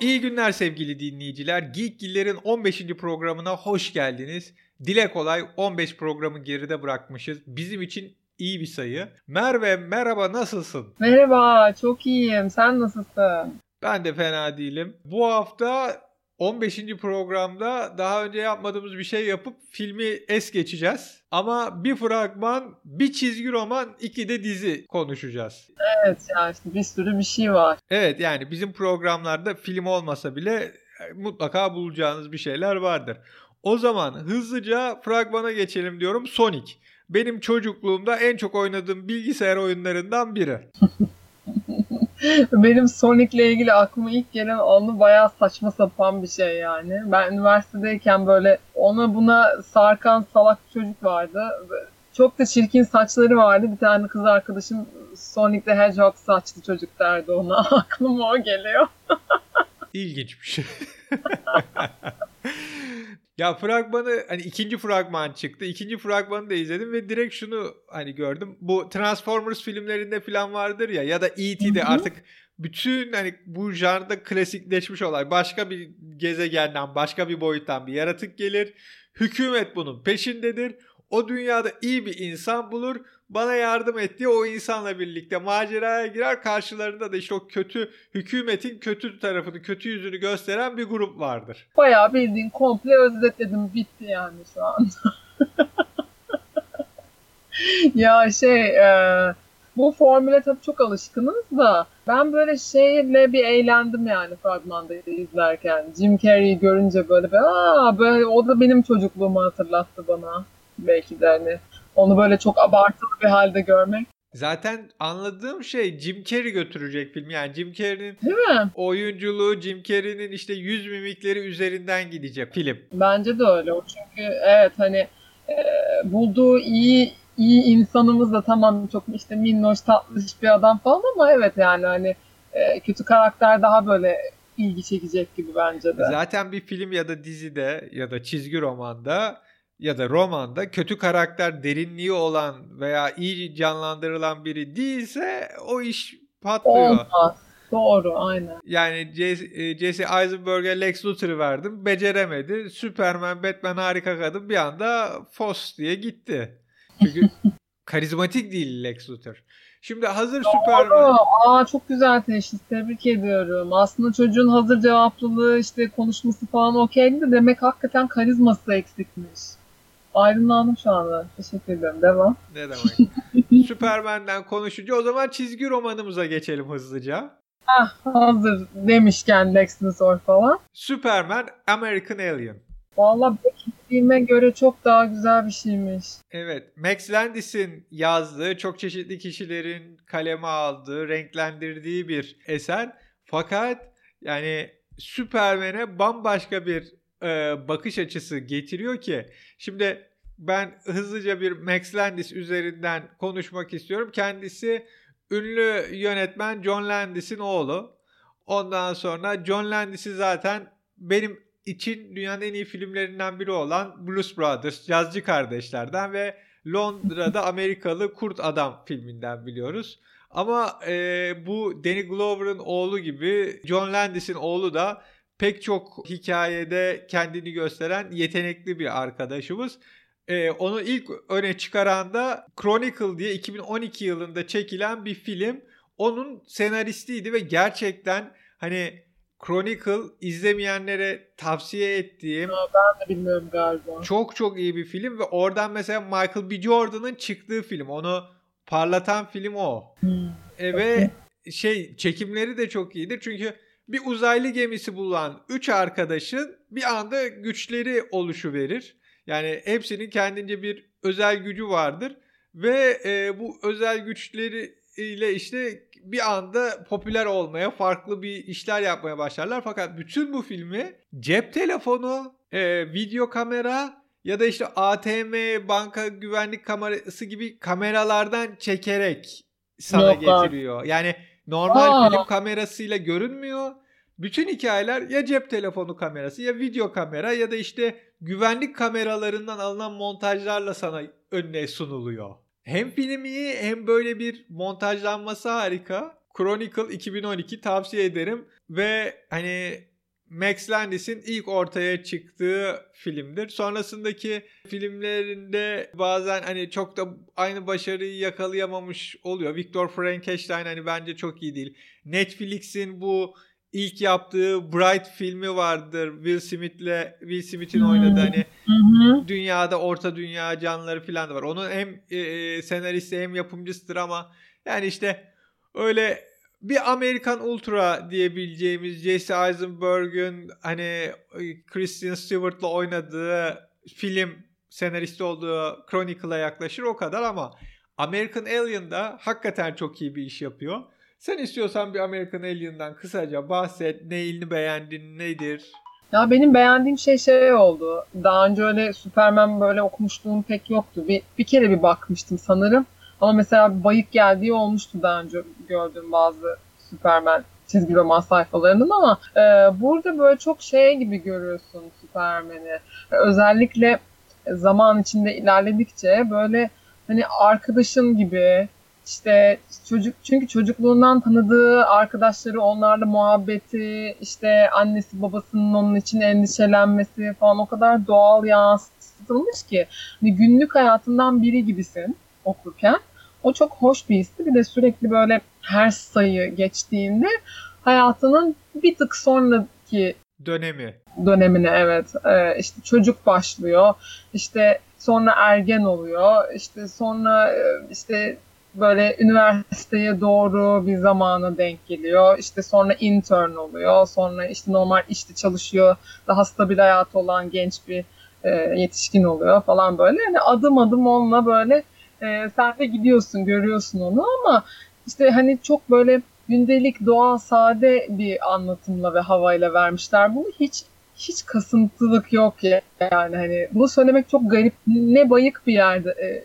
İyi günler sevgili dinleyiciler. Geekgiller'in 15. programına hoş geldiniz. Dile kolay 15 programı geride bırakmışız. Bizim için iyi bir sayı. Merve merhaba nasılsın? Merhaba çok iyiyim. Sen nasılsın? Ben de fena değilim. Bu hafta 15. programda daha önce yapmadığımız bir şey yapıp filmi es geçeceğiz. Ama bir fragman, bir çizgi roman, iki de dizi konuşacağız. Evet ya işte bir sürü bir şey var. Evet yani bizim programlarda film olmasa bile e, mutlaka bulacağınız bir şeyler vardır. O zaman hızlıca fragmana geçelim diyorum. Sonic. Benim çocukluğumda en çok oynadığım bilgisayar oyunlarından biri. Benim Sonic'le ilgili aklıma ilk gelen anı bayağı saçma sapan bir şey yani. Ben üniversitedeyken böyle ona buna sarkan salak bir çocuk vardı. Çok da çirkin saçları vardı. Bir tane kız arkadaşım Sonic the Hedgehog saçlı çocuk derdi ona. Aklıma o geliyor. İlginç bir şey. Ya fragmanı hani ikinci fragman çıktı. İkinci fragmanı da izledim ve direkt şunu hani gördüm. Bu Transformers filmlerinde falan vardır ya ya da E.T.'de artık bütün hani bu janrda klasikleşmiş olay. Başka bir gezegenden, başka bir boyuttan bir yaratık gelir. Hükümet bunun peşindedir. O dünyada iyi bir insan bulur bana yardım ettiği o insanla birlikte maceraya girer. Karşılarında da işte o kötü hükümetin kötü tarafını, kötü yüzünü gösteren bir grup vardır. Bayağı bildiğin komple özetledim. Bitti yani şu an. ya şey e, bu formüle tabii çok alışkınız da ben böyle şeyle bir eğlendim yani fragmanda izlerken. Jim Carrey'i görünce böyle bir aa böyle o da benim çocukluğumu hatırlattı bana. Belki de hani onu böyle çok abartılı bir halde görmek. Zaten anladığım şey Jim Carrey götürecek film. Yani Jim Carrey'nin oyunculuğu, Jim Carrey'nin işte yüz mimikleri üzerinden gidecek film. Bence de öyle. O çünkü evet hani e, bulduğu iyi iyi insanımız da tamam çok işte minnoş tatlış bir adam falan ama evet yani hani e, kötü karakter daha böyle ilgi çekecek gibi bence de. Zaten bir film ya da dizide ya da çizgi romanda ya da romanda kötü karakter derinliği olan veya iyi canlandırılan biri değilse o iş patlıyor. Olmaz. Doğru aynen. Yani Jesse, e, Eisenberg'e Lex Luthor'ı verdim. Beceremedi. Superman, Batman harika kadın bir anda Foss diye gitti. Çünkü karizmatik değil Lex Luthor. Şimdi hazır Doğru. Superman... Aa, çok güzel teşhis. Tebrik ediyorum. Aslında çocuğun hazır cevaplılığı işte konuşması falan okeydi de demek hakikaten karizması eksikmiş. Aydınlandım şu anda. Teşekkür ederim. Devam. Ne demek? Superman'den konuşunca o zaman çizgi romanımıza geçelim hızlıca. Ah hazır demişken Lex Luthor falan. Superman American Alien. Valla beklediğime göre çok daha güzel bir şeymiş. Evet. Max Landis'in yazdığı, çok çeşitli kişilerin kaleme aldığı, renklendirdiği bir eser. Fakat yani Superman'e bambaşka bir e, bakış açısı getiriyor ki şimdi ben hızlıca bir Max Landis üzerinden konuşmak istiyorum. Kendisi ünlü yönetmen John Landis'in oğlu. Ondan sonra John Landis'i zaten benim için dünyanın en iyi filmlerinden biri olan Blues Brothers, Cazcı Kardeşler'den ve Londra'da Amerikalı Kurt Adam filminden biliyoruz. Ama e, bu Danny Glover'ın oğlu gibi John Landis'in oğlu da pek çok hikayede kendini gösteren yetenekli bir arkadaşımız. Ee, onu ilk öne çıkaran da Chronicle diye 2012 yılında çekilen bir film. Onun senaristiydi ve gerçekten hani Chronicle izlemeyenlere tavsiye ettiğim. Aa, ben de bilmiyorum galiba. Çok çok iyi bir film ve oradan mesela Michael B. Jordan'ın çıktığı film. Onu parlatan film o. Hmm. E, ve şey çekimleri de çok iyidir. Çünkü bir uzaylı gemisi bulan 3 arkadaşın bir anda güçleri oluşu verir. Yani hepsinin kendince bir özel gücü vardır ve e, bu özel güçleri ile işte bir anda popüler olmaya, farklı bir işler yapmaya başlarlar. Fakat bütün bu filmi cep telefonu, e, video kamera ya da işte ATM, banka güvenlik kamerası gibi kameralardan çekerek sana Yok getiriyor. Yani normal Aa. film kamerasıyla görünmüyor. Bütün hikayeler ya cep telefonu kamerası ya video kamera ya da işte güvenlik kameralarından alınan montajlarla sana önüne sunuluyor. Hem film iyi hem böyle bir montajlanması harika. Chronicle 2012 tavsiye ederim ve hani Max Landis'in ilk ortaya çıktığı filmdir. Sonrasındaki filmlerinde bazen hani çok da aynı başarıyı yakalayamamış oluyor. Victor Frankenstein hani bence çok iyi değil. Netflix'in bu ilk yaptığı Bright filmi vardır. Will Smith'le Will Smith'in hmm. oynadığı hani hmm. dünyada orta dünya canlıları falan da var. Onun hem e, e, senaristi hem yapımcısıdır ama yani işte öyle bir Amerikan Ultra diyebileceğimiz Jesse Eisenberg'ün hani e, Christian Stewart'la oynadığı film senaristi olduğu Chronicle'a yaklaşır o kadar ama American Alien'da hakikaten çok iyi bir iş yapıyor. Sen istiyorsan bir American Alien'dan kısaca bahset. Neyini beğendin, nedir? Ya benim beğendiğim şey şey oldu. Daha önce öyle Superman böyle okumuşluğum pek yoktu. Bir, bir kere bir bakmıştım sanırım. Ama mesela bayık geldiği olmuştu daha önce gördüğüm bazı Superman çizgi roman sayfalarının ama e, burada böyle çok şey gibi görüyorsun Superman'i. Özellikle zaman içinde ilerledikçe böyle hani arkadaşın gibi işte çocuk çünkü çocukluğundan tanıdığı arkadaşları onlarla muhabbeti işte annesi babasının onun için endişelenmesi falan o kadar doğal yansıtılmış ki. Hani günlük hayatından biri gibisin okurken. O çok hoş bir histi. Bir de sürekli böyle her sayı geçtiğinde hayatının bir tık sonraki dönemi. dönemine evet ee, işte çocuk başlıyor işte sonra ergen oluyor işte sonra e, işte böyle üniversiteye doğru bir zamana denk geliyor. İşte sonra intern oluyor. Sonra işte normal işte çalışıyor. Daha stabil hayatı olan genç bir e, yetişkin oluyor falan böyle. Yani adım adım onunla böyle e, sen de gidiyorsun, görüyorsun onu ama işte hani çok böyle gündelik, doğal, sade bir anlatımla ve havayla vermişler bunu. Hiç hiç kasıntılık yok ya yani hani bunu söylemek çok garip. Ne bayık bir yerde e,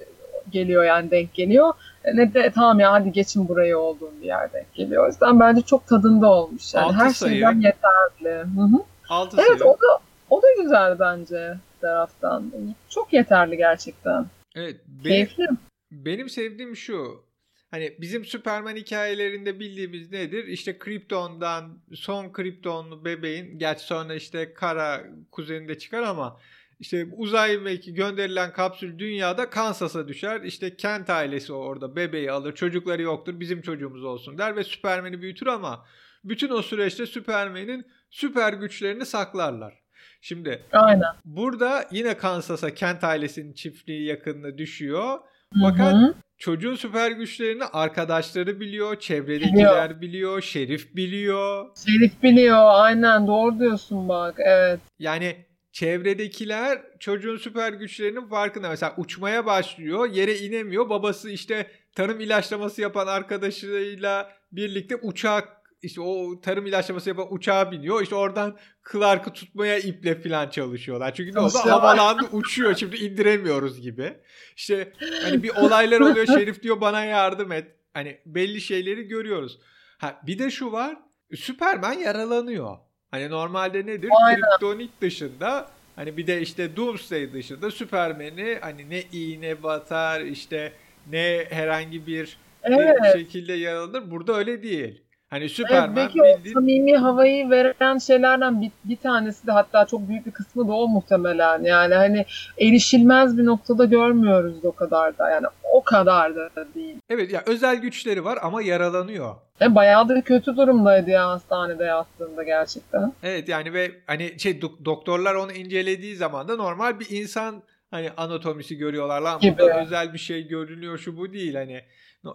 geliyor yani denk geliyor. E, ne de tamam ya hadi geçin buraya olduğum bir yerde geliyor. O yüzden bence çok tadında olmuş. Yani her sayı. şeyden yeterli. Hı -hı. Altı evet sayı. o da o da güzel bence taraftan. Çok yeterli gerçekten. Evet. Benim, Keyifli. Benim sevdiğim şu. Hani bizim Superman hikayelerinde bildiğimiz nedir? İşte Krypton'dan son Kryptonlu bebeğin gerçi sonra işte Kara kuzeninde çıkar ama işte uzay mekiği gönderilen kapsül dünyada Kansas'a düşer. İşte Kent ailesi orada bebeği alır. Çocukları yoktur. Bizim çocuğumuz olsun der ve Superman'i büyütür ama bütün o süreçte Superman'in süper güçlerini saklarlar. Şimdi Aynen. burada yine Kansas'a Kent ailesinin çiftliği yakınına düşüyor. Fakat Hı-hı. çocuğun süper güçlerini arkadaşları biliyor, çevredekiler biliyor. biliyor, Şerif biliyor. Şerif biliyor, aynen doğru diyorsun bak, evet. Yani çevredekiler çocuğun süper güçlerinin farkında. Mesela uçmaya başlıyor, yere inemiyor. Babası işte tarım ilaçlaması yapan arkadaşıyla birlikte uçak işte o tarım ilaçlaması yapan uçağa biniyor. İşte oradan Clark'ı tutmaya iple falan çalışıyorlar. Çünkü ne oldu? Havalandı uçuyor. Şimdi indiremiyoruz gibi. İşte hani bir olaylar oluyor. Şerif diyor bana yardım et. Hani belli şeyleri görüyoruz. Ha bir de şu var. Superman yaralanıyor. Hani normalde nedir? Aynen. Kryptonit dışında hani bir de işte Doomsday dışında Superman'i hani ne iğne batar işte ne herhangi bir evet. şekilde yaralanır. Burada öyle değil. Hani Superman evet, belki bildiğin... o samimi havayı veren şeylerden bir, bir tanesi de hatta çok büyük bir kısmı da o muhtemelen. Yani hani erişilmez bir noktada görmüyoruz o kadar da. Yani o kadar da değil. Evet ya özel güçleri var ama yaralanıyor. E, bayağı da kötü durumdaydı ya hastanede yattığında gerçekten. Evet yani ve hani şey doktorlar onu incelediği zaman da normal bir insan hani anatomisi görüyorlar lan. Burada özel bir şey görünüyor şu bu değil hani.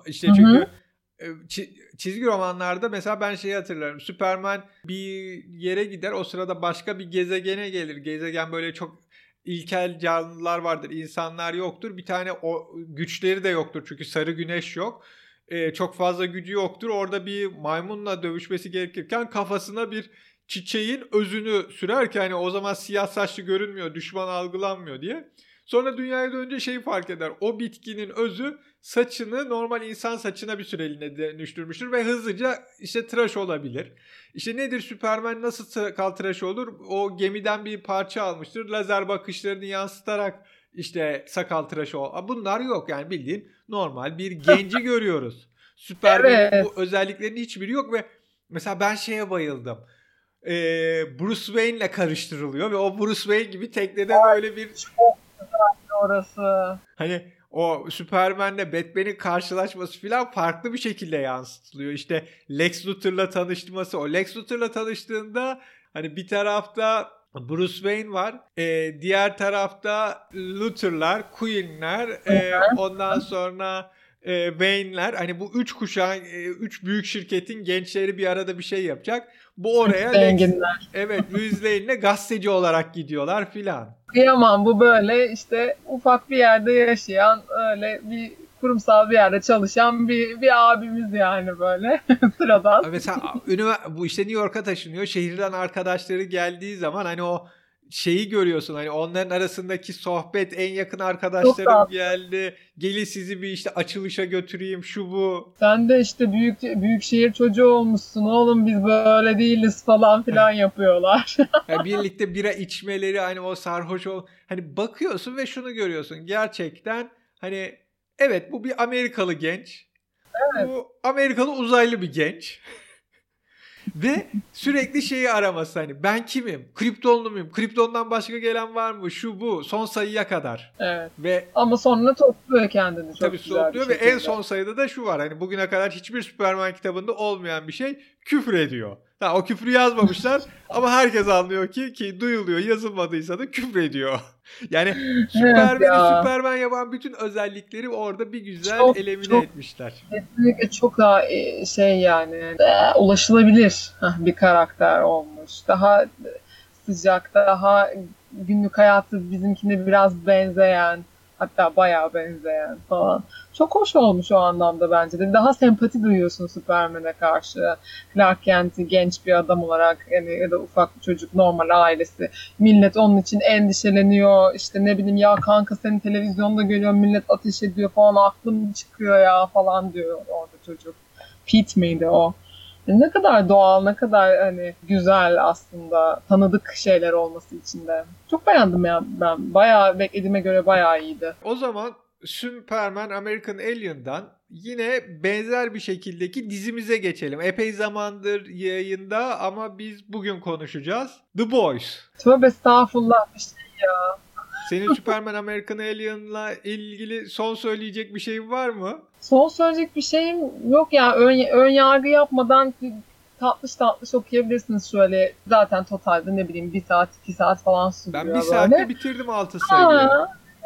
işte çünkü Hı-hı çizgi romanlarda mesela ben şeyi hatırlarım. Superman bir yere gider o sırada başka bir gezegene gelir. Gezegen böyle çok ilkel canlılar vardır. insanlar yoktur. Bir tane o güçleri de yoktur. Çünkü sarı güneş yok. Ee, çok fazla gücü yoktur. Orada bir maymunla dövüşmesi gerekirken kafasına bir çiçeğin özünü sürerken hani o zaman siyah saçlı görünmüyor, düşman algılanmıyor diye. Sonra dünyaya dönünce şeyi fark eder. O bitkinin özü saçını normal insan saçına bir süreliğine dönüştürmüştür ve hızlıca işte tıraş olabilir. İşte nedir Superman nasıl kal tıraş olur? O gemiden bir parça almıştır. Lazer bakışlarını yansıtarak işte sakal tıraşı ol. Bunlar yok yani bildiğin normal bir genci görüyoruz. Superman'in Evet. bu özelliklerinin hiçbiri yok ve mesela ben şeye bayıldım. Ee, Bruce Wayne'le karıştırılıyor ve o Bruce Wayne gibi teknede böyle bir Çok güzel orası. hani o Superman'le Batman'in karşılaşması falan farklı bir şekilde yansıtılıyor. İşte Lex Luthor'la tanışması. O Lex Luthor'la tanıştığında hani bir tarafta Bruce Wayne var. e, diğer tarafta Luthor'lar, Queen'ler, e, ondan sonra e, Wayne'ler. Hani bu üç kuşağın, e, üç büyük şirketin gençleri bir arada bir şey yapacak. Bu oraya Zenginler. evet Lane'le gazeteci olarak gidiyorlar filan. Kıyamam bu böyle işte ufak bir yerde yaşayan öyle bir kurumsal bir yerde çalışan bir, bir abimiz yani böyle sıradan. Mesela ünivers- bu işte New York'a taşınıyor. Şehirden arkadaşları geldiği zaman hani o şeyi görüyorsun. Hani onların arasındaki sohbet en yakın arkadaşlarım geldi. Gelin sizi bir işte açılışa götüreyim şu bu. Sen de işte büyük büyük şehir çocuğu olmuşsun oğlum biz böyle değiliz falan filan yapıyorlar. Yani birlikte bira içmeleri hani o sarhoş ol. Hani bakıyorsun ve şunu görüyorsun. Gerçekten hani evet bu bir Amerikalı genç. Bu Amerikalı uzaylı bir genç. Ve sürekli şeyi araması hani ben kimim? Kriptonlu muyum? Kriptondan başka gelen var mı? Şu bu. Son sayıya kadar. evet. Ve Ama sonra topluyor kendini çok tabii topluyor ve en son sayıda da şu var. Hani bugüne kadar hiçbir Superman kitabında olmayan bir şey küfür ediyor. Ha, o küfrü yazmamışlar ama herkes anlıyor ki ki duyuluyor yazılmadıysa da küfür ediyor. Yani Superman'i ya. Superman yapan bütün özellikleri orada bir güzel Çok, elimine çok. etmişler. Kesinlikle çok daha e, şey yani e, ulaşılabilir bir karakter olmuş. Daha sıcak, daha günlük hayatı bizimkine biraz benzeyen, hatta bayağı benzeyen falan. Çok hoş olmuş o anlamda bence de. Daha sempati duyuyorsun Superman'e karşı. Clark Kent'i genç bir adam olarak yani ya da ufak bir çocuk normal ailesi. Millet onun için endişeleniyor. İşte ne bileyim ya kanka seni televizyonda görüyor millet ateş ediyor falan aklım çıkıyor ya falan diyor orada çocuk. Pete miydi o? Ne kadar doğal, ne kadar hani güzel aslında tanıdık şeyler olması içinde. Çok beğendim ya ben. Bayağı beklediğime göre bayağı iyiydi. O zaman Superman American Alien'dan yine benzer bir şekildeki dizimize geçelim. Epey zamandır yayında ama biz bugün konuşacağız. The Boys. Tövbe estağfurullah bir şey. Senin Superman American Alien'la ilgili son söyleyecek bir şeyin var mı? Son söyleyecek bir şeyim yok ya. Ön, ön yargı yapmadan tatlış tatlış okuyabilirsiniz şöyle. Zaten totalde ne bileyim bir saat iki saat falan sürüyor Ben bir böyle. saatte bitirdim 6 sayıyı.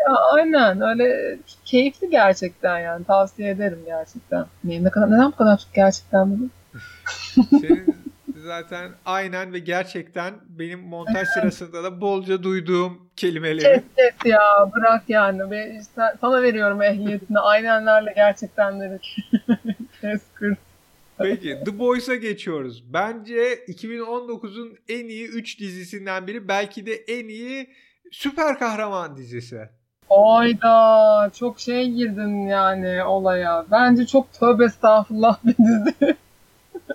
Ya aynen öyle keyifli gerçekten yani tavsiye ederim gerçekten. Ne, ne kadar neden bu kadar çok gerçekten dedim? Senin zaten aynen ve gerçekten benim montaj sırasında da bolca duyduğum kelimeleri. Evet, evet ya bırak yani ve işte sana veriyorum ehliyetini aynenlerle gerçektenleri kes kır. Peki The Boys'a geçiyoruz. Bence 2019'un en iyi 3 dizisinden biri belki de en iyi süper kahraman dizisi. Oyda çok şey girdin yani olaya. Bence çok tövbe estağfurullah bir dizi.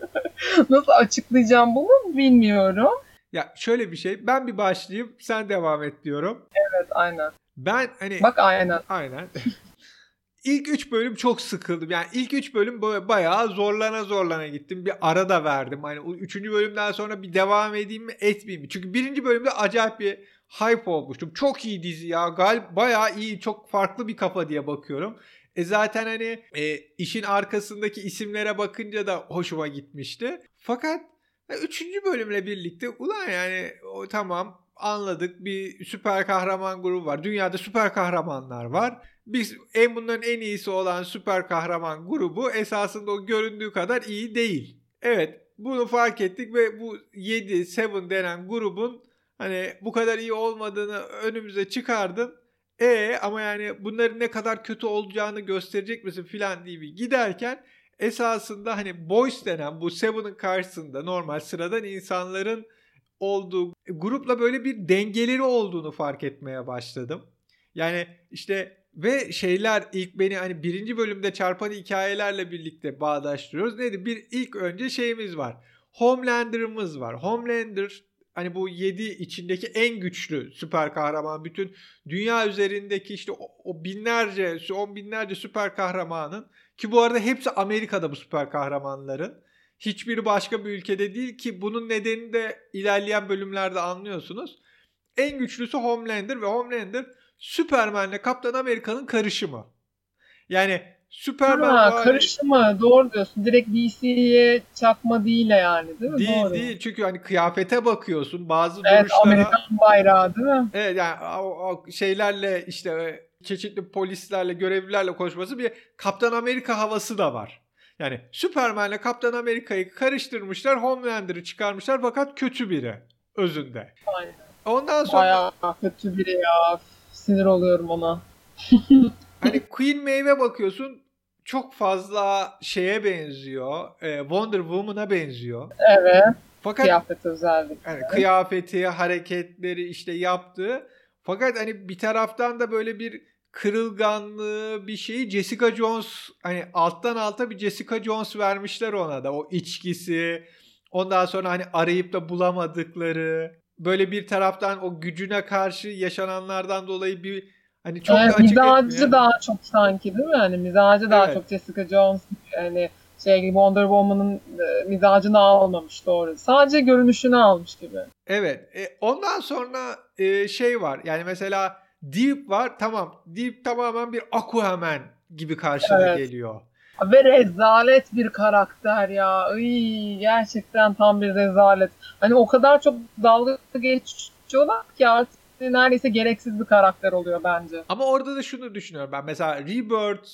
Nasıl açıklayacağım bunu bilmiyorum. Ya şöyle bir şey ben bir başlayayım sen devam et diyorum. Evet aynen. Ben hani Bak aynen. Aynen. İlk 3 bölüm çok sıkıldım. Yani ilk 3 bölüm böyle bayağı zorlana zorlana gittim. Bir ara da verdim. Hani 3. bölümden sonra bir devam edeyim mi etmeyeyim mi? Çünkü birinci bölümde acayip bir hype olmuştum. Çok iyi dizi ya. Gal bayağı iyi, çok farklı bir kafa diye bakıyorum. E zaten hani e, işin arkasındaki isimlere bakınca da hoşuma gitmişti. Fakat e, üçüncü bölümle birlikte ulan yani o tamam anladık bir süper kahraman grubu var. Dünyada süper kahramanlar var. Biz en bunların en iyisi olan süper kahraman grubu esasında o göründüğü kadar iyi değil. Evet bunu fark ettik ve bu 7 7 denen grubun hani bu kadar iyi olmadığını önümüze çıkardın. E ama yani bunların ne kadar kötü olacağını gösterecek misin filan diye bir giderken esasında hani boys denen bu Seven'ın karşısında normal sıradan insanların olduğu grupla böyle bir dengeleri olduğunu fark etmeye başladım. Yani işte ve şeyler ilk beni hani birinci bölümde çarpan hikayelerle birlikte bağdaştırıyoruz. Neydi? Bir ilk önce şeyimiz var. Homelander'ımız var. Homelander hani bu 7 içindeki en güçlü süper kahraman. Bütün dünya üzerindeki işte o, o binlerce, on binlerce süper kahramanın Ki bu arada hepsi Amerika'da bu süper kahramanların. Hiçbiri başka bir ülkede değil ki bunun nedenini de ilerleyen bölümlerde anlıyorsunuz. En güçlüsü Homelander ve Homelander Superman'le Kaptan Amerika'nın karışımı. Yani Superman Ha, var. doğru diyorsun. Direkt DC'ye çakma değil yani değil mi? Değil doğru. değil çünkü hani kıyafete bakıyorsun bazı Evet duruşlara Amerikan bayrağı değil mi? evet yani o, o şeylerle işte e, çeşitli polislerle görevlilerle konuşması bir Kaptan Amerika havası da var. Yani Superman'le Kaptan Amerika'yı karıştırmışlar Homelander'ı çıkarmışlar fakat kötü biri özünde. Aynen. Ondan sonra Bayağı kötü biri ya. Sinir oluyorum ona. hani Queen Maeve'e bakıyorsun çok fazla şeye benziyor. e, Wonder Woman'a benziyor. Evet. Fakat Kıyafet özellikle. Yani kıyafeti, hareketleri işte yaptığı. Fakat hani bir taraftan da böyle bir kırılganlığı bir şeyi Jessica Jones hani alttan alta bir Jessica Jones vermişler ona da o içkisi ondan sonra hani arayıp da bulamadıkları böyle bir taraftan o gücüne karşı yaşananlardan dolayı bir hani çok da açık mizacı etmiyor. daha çok sanki değil mi? Yani mizacı daha Evet. çok Jessica Jones yani şey gibi Wonder Woman'ın e, mizacını almamış doğru. Sadece görünüşünü almış gibi. Evet. E, ondan sonra e, şey var. Yani mesela Deep var. Tamam. Deep tamamen bir Aquaman gibi karşına Evet. geliyor. Ve rezalet bir karakter ya. Iy, gerçekten tam bir rezalet. Hani o kadar çok dalga geçiyorlar ki artık neredeyse gereksiz bir karakter oluyor bence. Ama orada da şunu düşünüyorum ben. Mesela Rebirth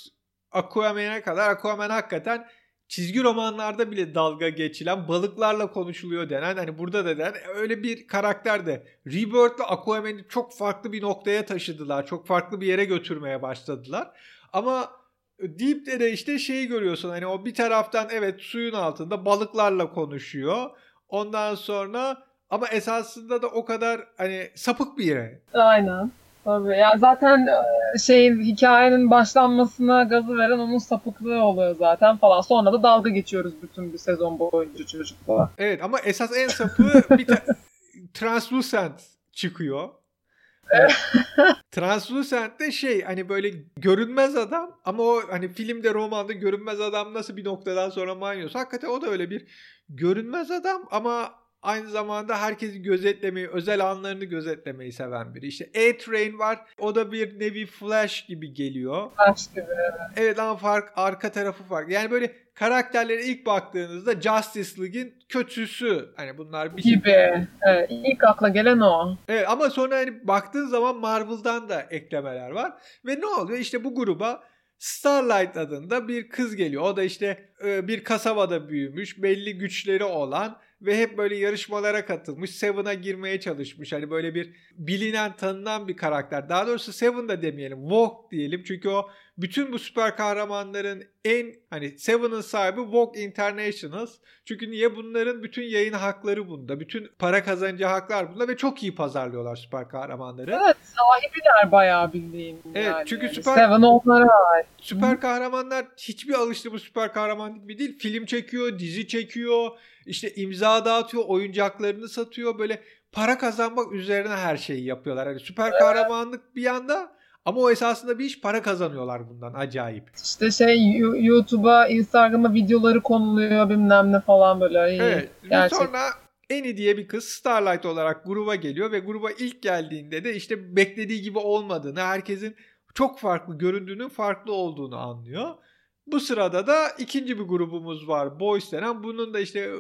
Aquaman'e kadar Aquaman hakikaten çizgi romanlarda bile dalga geçilen balıklarla konuşuluyor denen hani burada da denen öyle bir karakter de Rebirth'le Aquaman'i çok farklı bir noktaya taşıdılar. Çok farklı bir yere götürmeye başladılar. Ama Deep'te de işte şeyi görüyorsun hani o bir taraftan evet suyun altında balıklarla konuşuyor. Ondan sonra ama esasında da o kadar hani sapık bir yere. Aynen. Tabii. Ya zaten e, şeyin hikayenin başlanmasına gazı veren onun sapıklığı oluyor zaten falan. Sonra da dalga geçiyoruz bütün bir sezon boyunca çocukla. Evet ama esas en sapı bir ta- Translucent çıkıyor. Translucent de şey hani böyle görünmez adam ama o hani filmde romanda görünmez adam nasıl bir noktadan sonra manyosu. Hakikaten o da öyle bir görünmez adam ama aynı zamanda herkesi gözetlemeyi, özel anlarını gözetlemeyi seven biri. İşte A-Train var. O da bir nevi Flash gibi geliyor. Taş gibi. Evet ama fark arka tarafı farklı. Yani böyle karakterlere ilk baktığınızda Justice League'in kötüsü. Hani bunlar bir şey. Gibi. Evet, ilk akla gelen o. Evet ama sonra hani baktığın zaman Marvel'dan da eklemeler var. Ve ne oluyor? İşte bu gruba Starlight adında bir kız geliyor. O da işte e, bir kasabada büyümüş, belli güçleri olan ve hep böyle yarışmalara katılmış. Seven'a girmeye çalışmış. Hani böyle bir bilinen, tanınan bir karakter. Daha doğrusu Seven da demeyelim, Vogue diyelim. Çünkü o bütün bu süper kahramanların en hani Seven'ın sahibi Vogue Internationals. Çünkü niye? Bunların bütün yayın hakları bunda. Bütün para kazanacağı haklar bunda ve çok iyi pazarlıyorlar süper kahramanları. Evet sahibiler bayağı bildiğin Evet, yani. çünkü süper- Seven onlara ait. Süper kahramanlar hiçbir alıştığımız süper kahraman gibi değil. Film çekiyor, dizi çekiyor, işte imza dağıtıyor, oyuncaklarını satıyor. Böyle para kazanmak üzerine her şeyi yapıyorlar. Hani süper kahramanlık bir yanda ama o esasında bir iş para kazanıyorlar bundan acayip. İşte şey YouTube'a, Instagram'a videoları konuluyor bilmem ne falan böyle. İyi. Evet. Ve gerçek. sonra Annie diye bir kız Starlight olarak gruba geliyor ve gruba ilk geldiğinde de işte beklediği gibi olmadığını, herkesin çok farklı göründüğünün farklı olduğunu anlıyor. Bu sırada da ikinci bir grubumuz var. Boys denen. Bunun da işte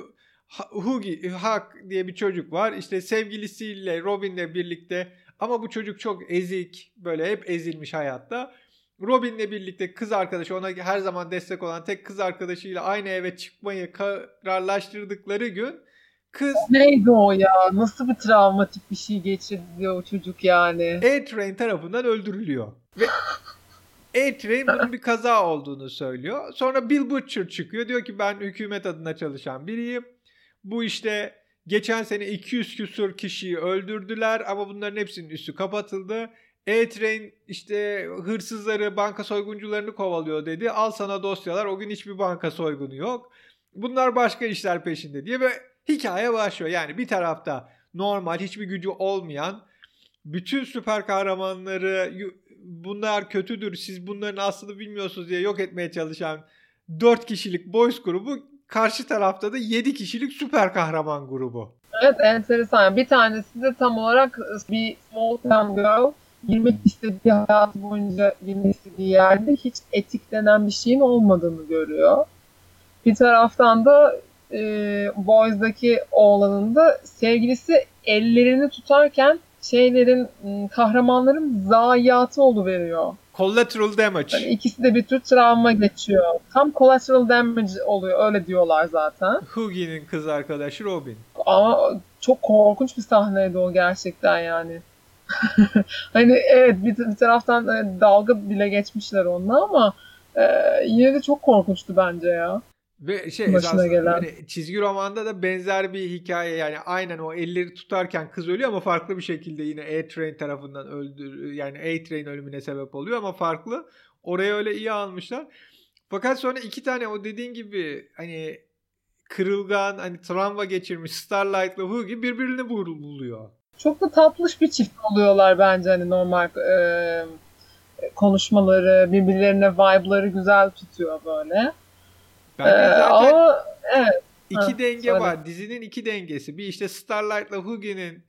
Hugi, Hak diye bir çocuk var. İşte sevgilisiyle Robin'le birlikte ama bu çocuk çok ezik. Böyle hep ezilmiş hayatta. Robin'le birlikte kız arkadaşı ona her zaman destek olan tek kız arkadaşıyla aynı eve çıkmayı kararlaştırdıkları gün kız Neydi o ya? Nasıl bir travmatik bir şey geçirdi o çocuk yani? A-Train tarafından öldürülüyor. Ve A-Train bunun bir kaza olduğunu söylüyor. Sonra Bill Butcher çıkıyor. Diyor ki ben hükümet adına çalışan biriyim. Bu işte geçen sene 200 küsur kişiyi öldürdüler ama bunların hepsinin üstü kapatıldı. A-Train işte hırsızları, banka soyguncularını kovalıyor dedi. Al sana dosyalar. O gün hiçbir banka soygunu yok. Bunlar başka işler peşinde diye ve hikaye başlıyor. Yani bir tarafta normal hiçbir gücü olmayan bütün süper kahramanları bunlar kötüdür siz bunların aslını bilmiyorsunuz diye yok etmeye çalışan 4 kişilik boys grubu karşı tarafta da 7 kişilik süper kahraman grubu. Evet enteresan. Bir tanesi de tam olarak bir small town girl girmek istediği hayat boyunca girmek istediği yerde hiç etik denen bir şeyin olmadığını görüyor. Bir taraftan da e, Boys'daki oğlanın da sevgilisi ellerini tutarken şeylerin kahramanların zayiatı veriyor. Collateral damage. Yani ikisi de bir tür travma geçiyor. Tam collateral damage oluyor öyle diyorlar zaten. Hughie'nin kız arkadaşı Robin. Ama çok korkunç bir sahneydi o gerçekten yani. hani evet bir, bir taraftan e, dalga bile geçmişler onunla ama e, yine de çok korkunçtu bence ya. Ve şey Başına gelen. Hani çizgi romanda da benzer bir hikaye yani aynen o elleri tutarken kız ölüyor ama farklı bir şekilde yine A-Train tarafından öldür yani A-Train ölümüne sebep oluyor ama farklı. Oraya öyle iyi almışlar. Fakat sonra iki tane o dediğin gibi hani kırılgan hani travma geçirmiş Starlight'la Hughie birbirini buluyor. Çok da tatlış bir çift oluyorlar bence hani normal e, konuşmaları, birbirlerine vibe'ları güzel tutuyor böyle. Bence ee, zaten ama, evet. iki ha, denge söyle. var. Dizinin iki dengesi. Bir işte Starlight'la Hughie'nin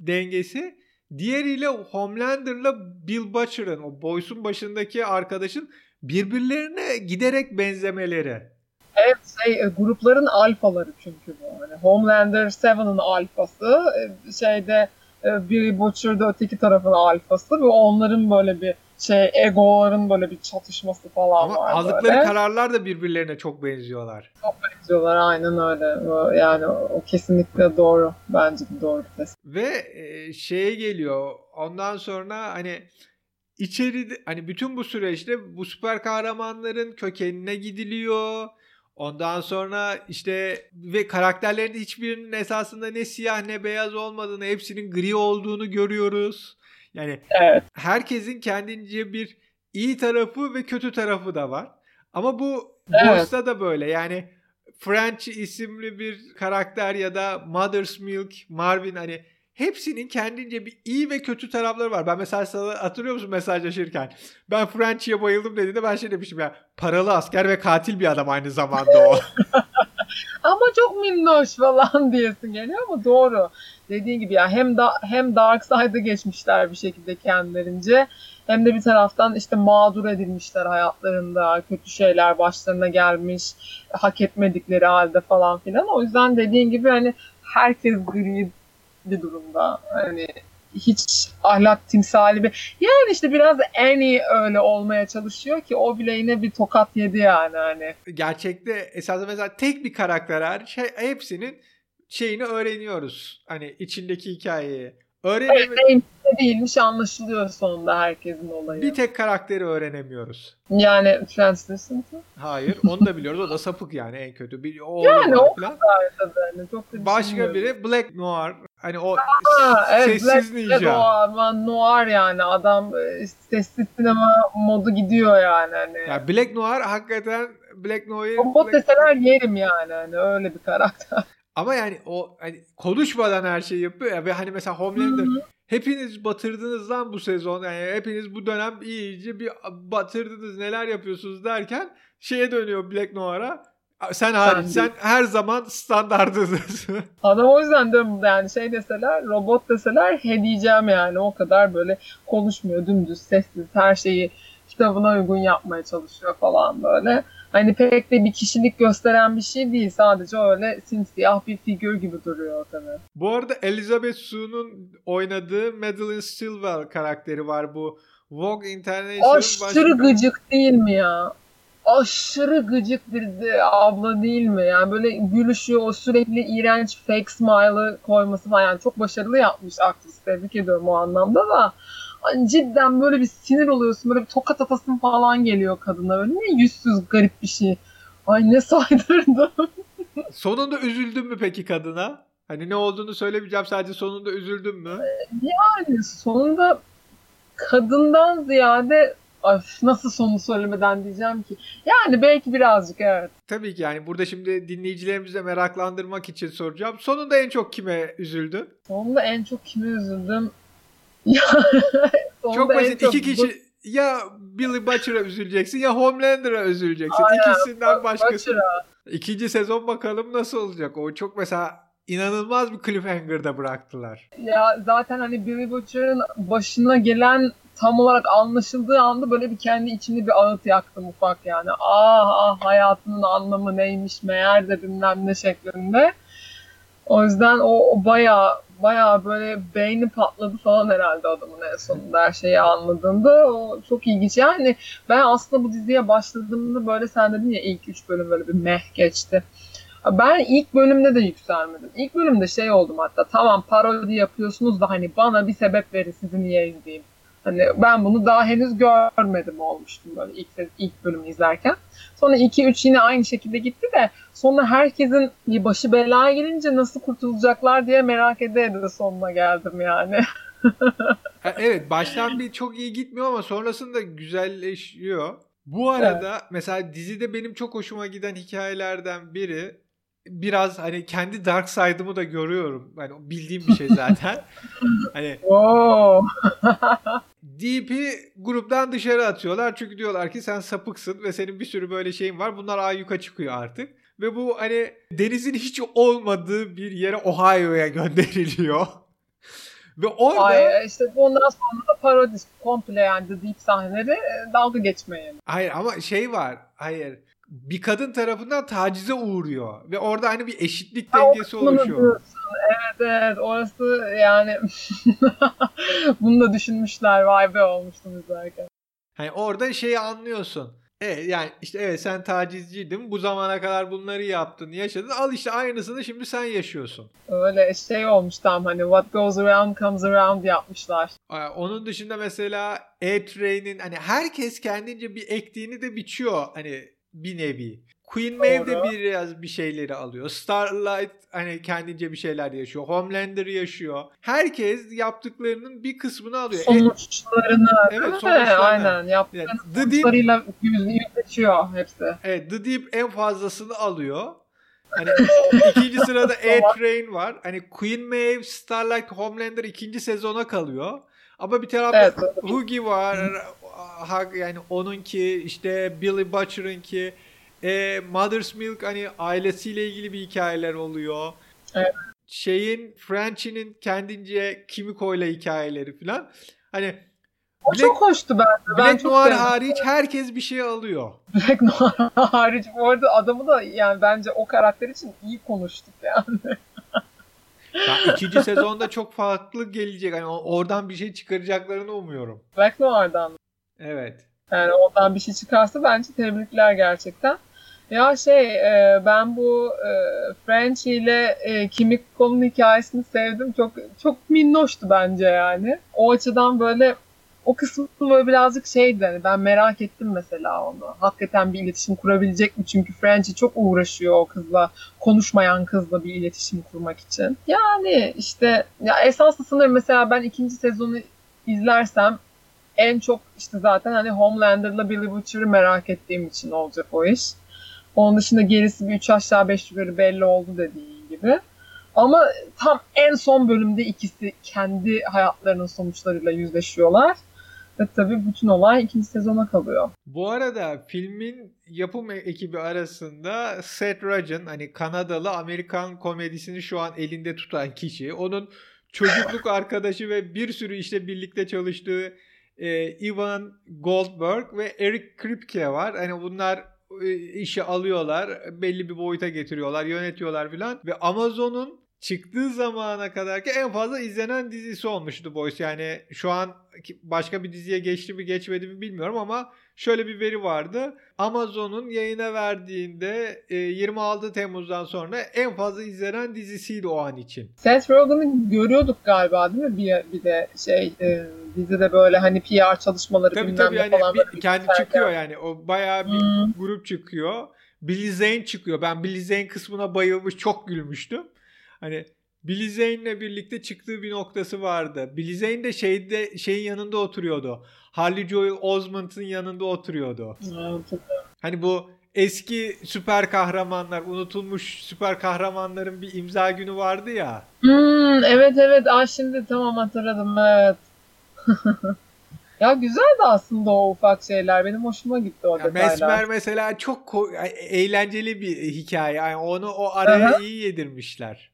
dengesi. Diğeriyle Homelander'la Bill Butcher'ın o Boyce'un başındaki arkadaşın birbirlerine giderek benzemeleri. Evet şey e, grupların alfaları çünkü bu. Yani Homelander 7'ın alfası. E, şeyde e, Billy Butcher'da öteki tarafın alfası ve onların böyle bir şey egoların böyle bir çatışması falan Ama var. Ama aldıkları böyle. kararlar da birbirlerine çok benziyorlar. Çok benziyorlar aynen öyle. Yani o kesinlikle doğru. Bence bir doğru test. Ve e, şeye geliyor. Ondan sonra hani içeri hani bütün bu süreçte bu süper kahramanların kökenine gidiliyor. Ondan sonra işte ve karakterlerin hiçbirinin esasında ne siyah ne beyaz olmadığını, hepsinin gri olduğunu görüyoruz. Yani evet. herkesin kendince bir iyi tarafı ve kötü tarafı da var. Ama bu evet. Da böyle. Yani French isimli bir karakter ya da Mother's Milk, Marvin hani hepsinin kendince bir iyi ve kötü tarafları var. Ben mesela sana hatırlıyor musun mesajlaşırken? Ben French'e bayıldım dediğinde ben şey demiştim ya paralı asker ve katil bir adam aynı zamanda o. ama çok minnoş falan diyesin geliyor ama doğru. Dediğin gibi ya hem da hem Dark Side'a geçmişler bir şekilde kendilerince hem de bir taraftan işte mağdur edilmişler hayatlarında, kötü şeyler başlarına gelmiş, hak etmedikleri halde falan filan. O yüzden dediğin gibi hani herkes gri bir durumda. Hani hiç ahlak timsali bir yani işte biraz en iyi öyle olmaya çalışıyor ki o bile yine bir tokat yedi yani hani. Gerçekte esasında mesela tek bir karakter şey hepsinin şeyini öğreniyoruz. Hani içindeki hikayeyi. Öğrenemedik. Evet, değilmiş anlaşılıyor sonunda herkesin olayı. Bir tek karakteri öğrenemiyoruz. Yani Translucent Hayır onu da biliyoruz. O da sapık yani en kötü. Bir, o yani o falan. kadar tabii. Yani. Çok da Başka biri Black Noir. Hani o Aa, evet, sessiz Black, ninja. Noir, Noir yani. Adam e, sessiz sinema modu gidiyor yani. Hani. Ya Black Noir hakikaten Black Noir. Robot Black... deseler yerim yani. Hani öyle bir karakter. Ama yani o hani konuşmadan her şeyi yapıyor ya ve hani mesela Homelander hepiniz batırdınız lan bu sezon yani hepiniz bu dönem iyice bir batırdınız neler yapıyorsunuz derken şeye dönüyor Black Noir'a sen hariç sen, her zaman standartınız. Adam o yüzden de yani şey deseler robot deseler he diyeceğim yani o kadar böyle konuşmuyor dümdüz sessiz her şeyi kitabına uygun yapmaya çalışıyor falan böyle hani pek de bir kişilik gösteren bir şey değil. Sadece öyle simsiyah bir figür gibi duruyor ortada. Bu arada Elizabeth Sue'nun oynadığı Madeline Stilwell karakteri var bu. Vogue International Aşırı başında... gıcık değil mi ya? Aşırı gıcık bir de abla değil mi? Yani böyle gülüşü, o sürekli iğrenç fake smile'ı koyması falan. Yani çok başarılı yapmış aktris. Tebrik ediyorum o anlamda da hani cidden böyle bir sinir oluyorsun. Böyle bir tokat atasın falan geliyor kadına. Böyle ne yüzsüz garip bir şey. Ay ne saydırdım. sonunda üzüldün mü peki kadına? Hani ne olduğunu söylemeyeceğim sadece sonunda üzüldün mü? Yani sonunda kadından ziyade Öf, nasıl sonu söylemeden diyeceğim ki. Yani belki birazcık evet. Tabii ki yani burada şimdi dinleyicilerimize meraklandırmak için soracağım. Sonunda en çok kime üzüldün? Sonunda en çok kime üzüldüm? çok basit. Çok iki kişi ya Billy Butcher'a üzüleceksin ya Homelander'a üzüleceksin. Aynen, İkisinden başkası. Butcher'a. İkinci sezon bakalım nasıl olacak. O çok mesela inanılmaz bir cliffhanger'da bıraktılar. Ya zaten hani Billy Butcher'ın başına gelen tam olarak anlaşıldığı anda böyle bir kendi içimde bir ağıt yaktım ufak yani. Ah ah hayatının anlamı neymiş meğer de bilmem ne şeklinde. O yüzden o, o baya baya böyle beyni patladı falan herhalde adamın en sonunda her şeyi anladığında. O çok ilginç. Yani ben aslında bu diziye başladığımda böyle sen dedin ya ilk üç bölüm böyle bir meh geçti. Ben ilk bölümde de yükselmedim. İlk bölümde şey oldum hatta tamam parodi yapıyorsunuz da hani bana bir sebep verin sizi niye izleyeyim. Hani ben bunu daha henüz görmedim olmuştum böyle ilk, ilk bölümü izlerken. Sonra 2-3 yine aynı şekilde gitti de sonra herkesin başı belaya gelince nasıl kurtulacaklar diye merak ede ede sonuna geldim yani. evet baştan bir çok iyi gitmiyor ama sonrasında güzelleşiyor. Bu arada evet. mesela dizide benim çok hoşuma giden hikayelerden biri biraz hani kendi dark side'ımı da görüyorum. Hani bildiğim bir şey zaten. hani Deep'i gruptan dışarı atıyorlar. Çünkü diyorlar ki sen sapıksın ve senin bir sürü böyle şeyin var. Bunlar ayyuka çıkıyor artık. Ve bu hani denizin hiç olmadığı bir yere Ohio'ya gönderiliyor. Ve orada... Ay, işte ondan sonra da parodi komple yani The Deep sahneleri e, dalga geçmeye. Hayır ama şey var. Hayır bir kadın tarafından tacize uğruyor ve orada hani bir eşitlik dengesi oluşuyor. Evet evet orası yani bunu da düşünmüşler vay be olmuştum izlerken. Hani orada şeyi anlıyorsun. Evet yani işte evet sen tacizciydin bu zamana kadar bunları yaptın yaşadın al işte aynısını şimdi sen yaşıyorsun. Öyle şey olmuş tam hani what goes around comes around yapmışlar. Onun dışında mesela A-Train'in hani herkes kendince bir ektiğini de biçiyor hani bir nevi. Queen Maeve de biraz bir şeyleri alıyor. Starlight hani kendince bir şeyler yaşıyor. Homelander yaşıyor. Herkes yaptıklarının bir kısmını alıyor. Sonuçlarını. Evet sonuçlarını. Aynen. Yaptıklarının yani, sonuçlarıyla yüzleşiyor hepsi. Evet The Deep en fazlasını alıyor. Hani ikinci sırada A-Train var. Hani Queen Maeve, Starlight, Homelander ikinci sezona kalıyor. Ama bir tarafta evet, Hughie var yani onunki işte Billy Butcher'ınki e, Mother's Milk hani ailesiyle ilgili bir hikayeler oluyor. Evet. Şeyin French'inin kendince Kimiko ile hikayeleri falan. Hani o Black, çok hoştu bence. Ben Black Noir hariç herkes bir şey alıyor. Black Noir hariç bu arada adamı da yani bence o karakter için iyi konuştuk yani. ya ikinci sezonda çok farklı gelecek. Yani oradan bir şey çıkaracaklarını umuyorum. Black Noir'dan. Evet. Yani ondan bir şey çıkarsa bence tebrikler gerçekten. Ya şey e, ben bu e, French ile e, Kimiko'nun hikayesini sevdim. Çok çok minnoştu bence yani. O açıdan böyle o kısmı böyle birazcık şeydi hani ben merak ettim mesela onu. Hakikaten bir iletişim kurabilecek mi? Çünkü French'i çok uğraşıyor o kızla. Konuşmayan kızla bir iletişim kurmak için. Yani işte ya esaslı sanırım mesela ben ikinci sezonu izlersem en çok işte zaten hani Homelander'la Billy Butcher'ı merak ettiğim için olacak o iş. Onun dışında gerisi bir üç aşağı beş yukarı belli oldu dediğin gibi. Ama tam en son bölümde ikisi kendi hayatlarının sonuçlarıyla yüzleşiyorlar. Ve tabii bütün olay ikinci sezona kalıyor. Bu arada filmin yapım ekibi arasında Seth Rogen hani Kanadalı Amerikan komedisini şu an elinde tutan kişi. Onun çocukluk arkadaşı ve bir sürü işte birlikte çalıştığı e, Ivan Goldberg ve Eric Kripke var. Hani bunlar e, işi alıyorlar, belli bir boyuta getiriyorlar, yönetiyorlar filan ve Amazon'un çıktığı zamana kadar ki en fazla izlenen dizisi olmuştu Boys. Yani şu an başka bir diziye geçti mi geçmedi mi bilmiyorum ama şöyle bir veri vardı. Amazon'un yayına verdiğinde 26 e, Temmuz'dan sonra en fazla izlenen dizisiydi o an için. Seth Rogen'ı görüyorduk galiba değil mi? Bir, bir de şey e, dizide böyle hani PR çalışmaları tabii, tabii yani falan. Bir, kendi çıkıyor yani. O bayağı bir hmm. grup çıkıyor. Billy Zane çıkıyor. Ben Billy Zane kısmına bayılmış çok gülmüştüm. Hani Billy Zane'le birlikte çıktığı bir noktası vardı. Billy Zane de şeyde şeyin yanında oturuyordu. Harley Joel Osment'ın yanında oturuyordu. hani bu eski süper kahramanlar, unutulmuş süper kahramanların bir imza günü vardı ya. Hmm, evet evet. Aa, şimdi tamam hatırladım evet. Ya güzeldi aslında o ufak şeyler. Benim hoşuma gitti o ya detaylar. Mesmer mesela çok ko- eğlenceli bir hikaye. Yani onu o araya Aha. iyi yedirmişler.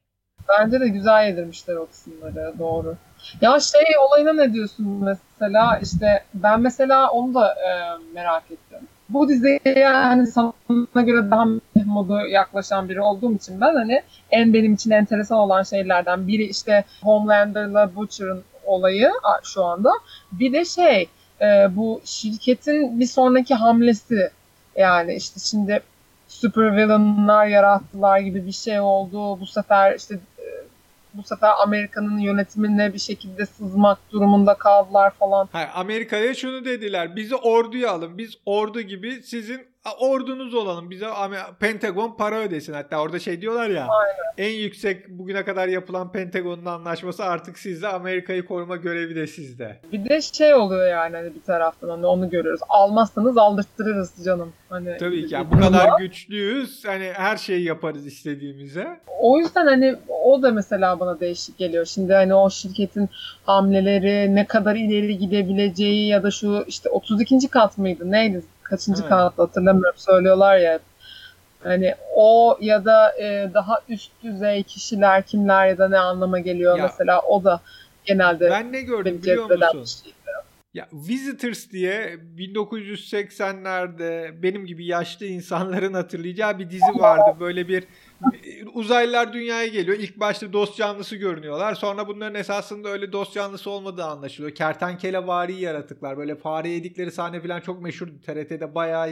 Bence de güzel yedirmişler o kısımları. Doğru. Ya şey olayına ne diyorsun mesela? İşte ben mesela onu da e, merak ettim. Bu diziye yani sana göre daha modu yaklaşan biri olduğum için ben hani en benim için enteresan olan şeylerden biri işte Homelander'la Butcher'ın olayı şu anda. Bir de şey e, bu şirketin bir sonraki hamlesi yani işte şimdi super villainlar yarattılar gibi bir şey oldu. Bu sefer işte bu sefer Amerika'nın yönetimine bir şekilde sızmak durumunda kaldılar falan. Hayır, Amerika'ya şunu dediler. Bizi orduya alın. Biz ordu gibi sizin ordunuz olalım. Bize Pentagon para ödesin. Hatta orada şey diyorlar ya. En yüksek bugüne kadar yapılan Pentagon'un anlaşması artık sizde. Amerika'yı koruma görevi de sizde. Bir de şey oluyor yani hani bir taraftan hani onu görüyoruz. Almazsanız aldırttırırız canım. Hani Tabii ki. Yani bu kadar güçlüyüz. Hani her şeyi yaparız istediğimize. O yüzden hani o da mesela bana değişik geliyor. Şimdi hani o şirketin hamleleri ne kadar ileri gidebileceği ya da şu işte 32. kat mıydı neydi? Kaçıncı Evet. kat hatırlamıyorum söylüyorlar ya. Hani o ya da e, daha üst düzey kişiler kimler ya da ne anlama geliyor Ya- mesela o da genelde Ben ne gördüm biliyor musun? Ya Visitors diye 1980'lerde benim gibi yaşlı insanların hatırlayacağı bir dizi vardı. Böyle bir uzaylılar dünyaya geliyor. İlk başta dost canlısı görünüyorlar. Sonra bunların esasında öyle dost canlısı olmadığı anlaşılıyor. Kertenkele vari yaratıklar. Böyle fare yedikleri sahne falan çok meşhur. TRT'de bayağı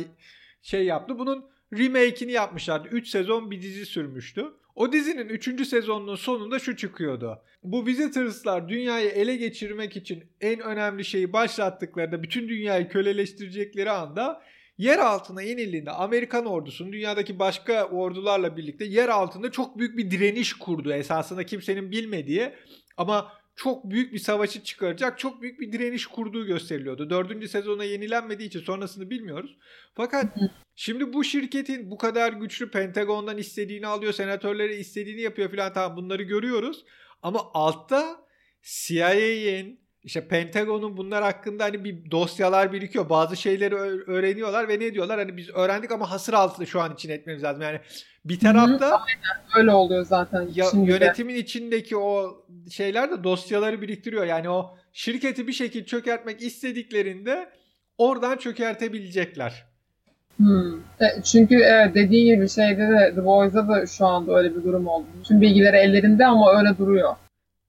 şey yaptı. Bunun remake'ini yapmışlardı. 3 sezon bir dizi sürmüştü. O dizinin 3. sezonunun sonunda şu çıkıyordu. Bu Visitors'lar dünyayı ele geçirmek için en önemli şeyi başlattıklarında bütün dünyayı köleleştirecekleri anda yer altına inildiğinde Amerikan ordusunun dünyadaki başka ordularla birlikte yer altında çok büyük bir direniş kurdu. Esasında kimsenin bilmediği ama çok büyük bir savaşı çıkaracak çok büyük bir direniş kurduğu gösteriliyordu. Dördüncü sezona yenilenmediği için sonrasını bilmiyoruz. Fakat şimdi bu şirketin bu kadar güçlü Pentagon'dan istediğini alıyor, senatörlere istediğini yapıyor filan tamam bunları görüyoruz. Ama altta CIA'nin işte Pentagon'un bunlar hakkında hani bir dosyalar birikiyor. Bazı şeyleri öğreniyorlar ve ne diyorlar? Hani biz öğrendik ama hasır altı şu an için etmemiz lazım. Yani bir tarafta Öyle oluyor zaten. ya, şimdi de. yönetimin içindeki o şeyler de dosyaları biriktiriyor. Yani o şirketi bir şekilde çökertmek istediklerinde oradan çökertebilecekler. Hmm. Çünkü evet, dediği gibi şeyde de The Boys'da da şu anda öyle bir durum oldu. Bütün bilgileri ellerinde ama öyle duruyor.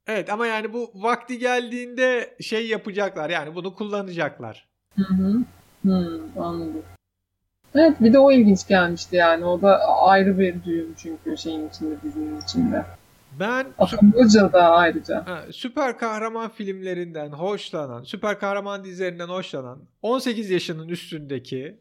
Evet ama yani bu vakti geldiğinde şey yapacaklar. Yani bunu kullanacaklar. Hı hı. Hmm, anladım. Evet bir de o ilginç gelmişti yani. O da ayrı bir düğüm çünkü şeyin içinde, dizinin içinde. Ben Akıllıca da ayrıca. ha, süper kahraman filmlerinden hoşlanan, süper kahraman dizilerinden hoşlanan 18 yaşının üstündeki